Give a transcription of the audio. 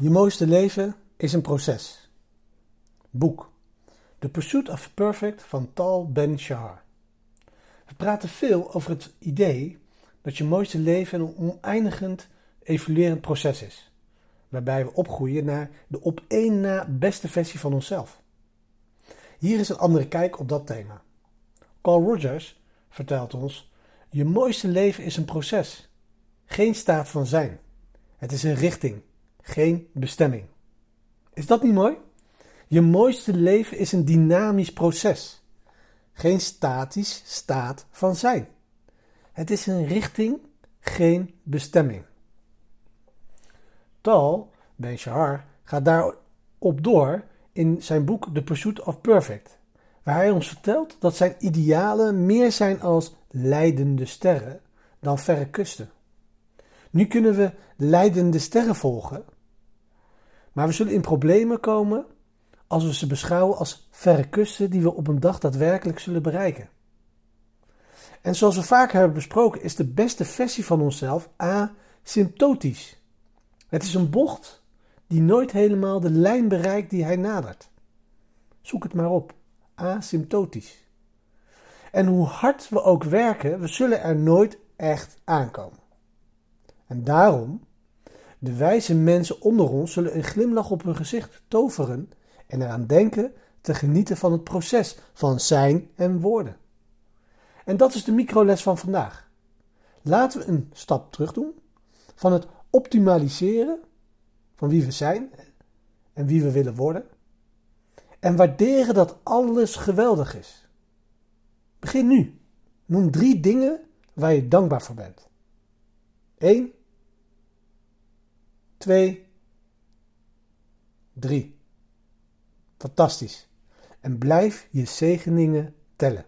Je mooiste leven is een proces. Boek The Pursuit of Perfect van Tal Ben-Shahar. We praten veel over het idee dat je mooiste leven een oneindigend evoluerend proces is, waarbij we opgroeien naar de op één na beste versie van onszelf. Hier is een andere kijk op dat thema. Carl Rogers vertelt ons: Je mooiste leven is een proces, geen staat van zijn. Het is een richting, geen bestemming. Is dat niet mooi? Je mooiste leven is een dynamisch proces, geen statisch staat van zijn. Het is een richting, geen bestemming. Tal Ben-Shahar gaat daarop door in zijn boek The Pursuit of Perfect, waar hij ons vertelt dat zijn idealen meer zijn als leidende sterren dan verre kusten. Nu kunnen we leidende sterren volgen, maar we zullen in problemen komen als we ze beschouwen als verre kusten die we op een dag daadwerkelijk zullen bereiken. En zoals we vaak hebben besproken, is de beste versie van onszelf asymptotisch. Het is een bocht die nooit helemaal de lijn bereikt die hij nadert. Zoek het maar op. Asymptotisch. En hoe hard we ook werken, we zullen er nooit echt aankomen. En daarom, de wijze mensen onder ons zullen een glimlach op hun gezicht toveren en eraan denken te genieten van het proces van zijn en worden. En dat is de microles van vandaag. Laten we een stap terug doen van het optimaliseren van wie we zijn en wie we willen worden. En waarderen dat alles geweldig is. Begin nu. Noem drie dingen waar je dankbaar voor bent. 1, 2, 3. Fantastisch. En blijf je zegeningen tellen.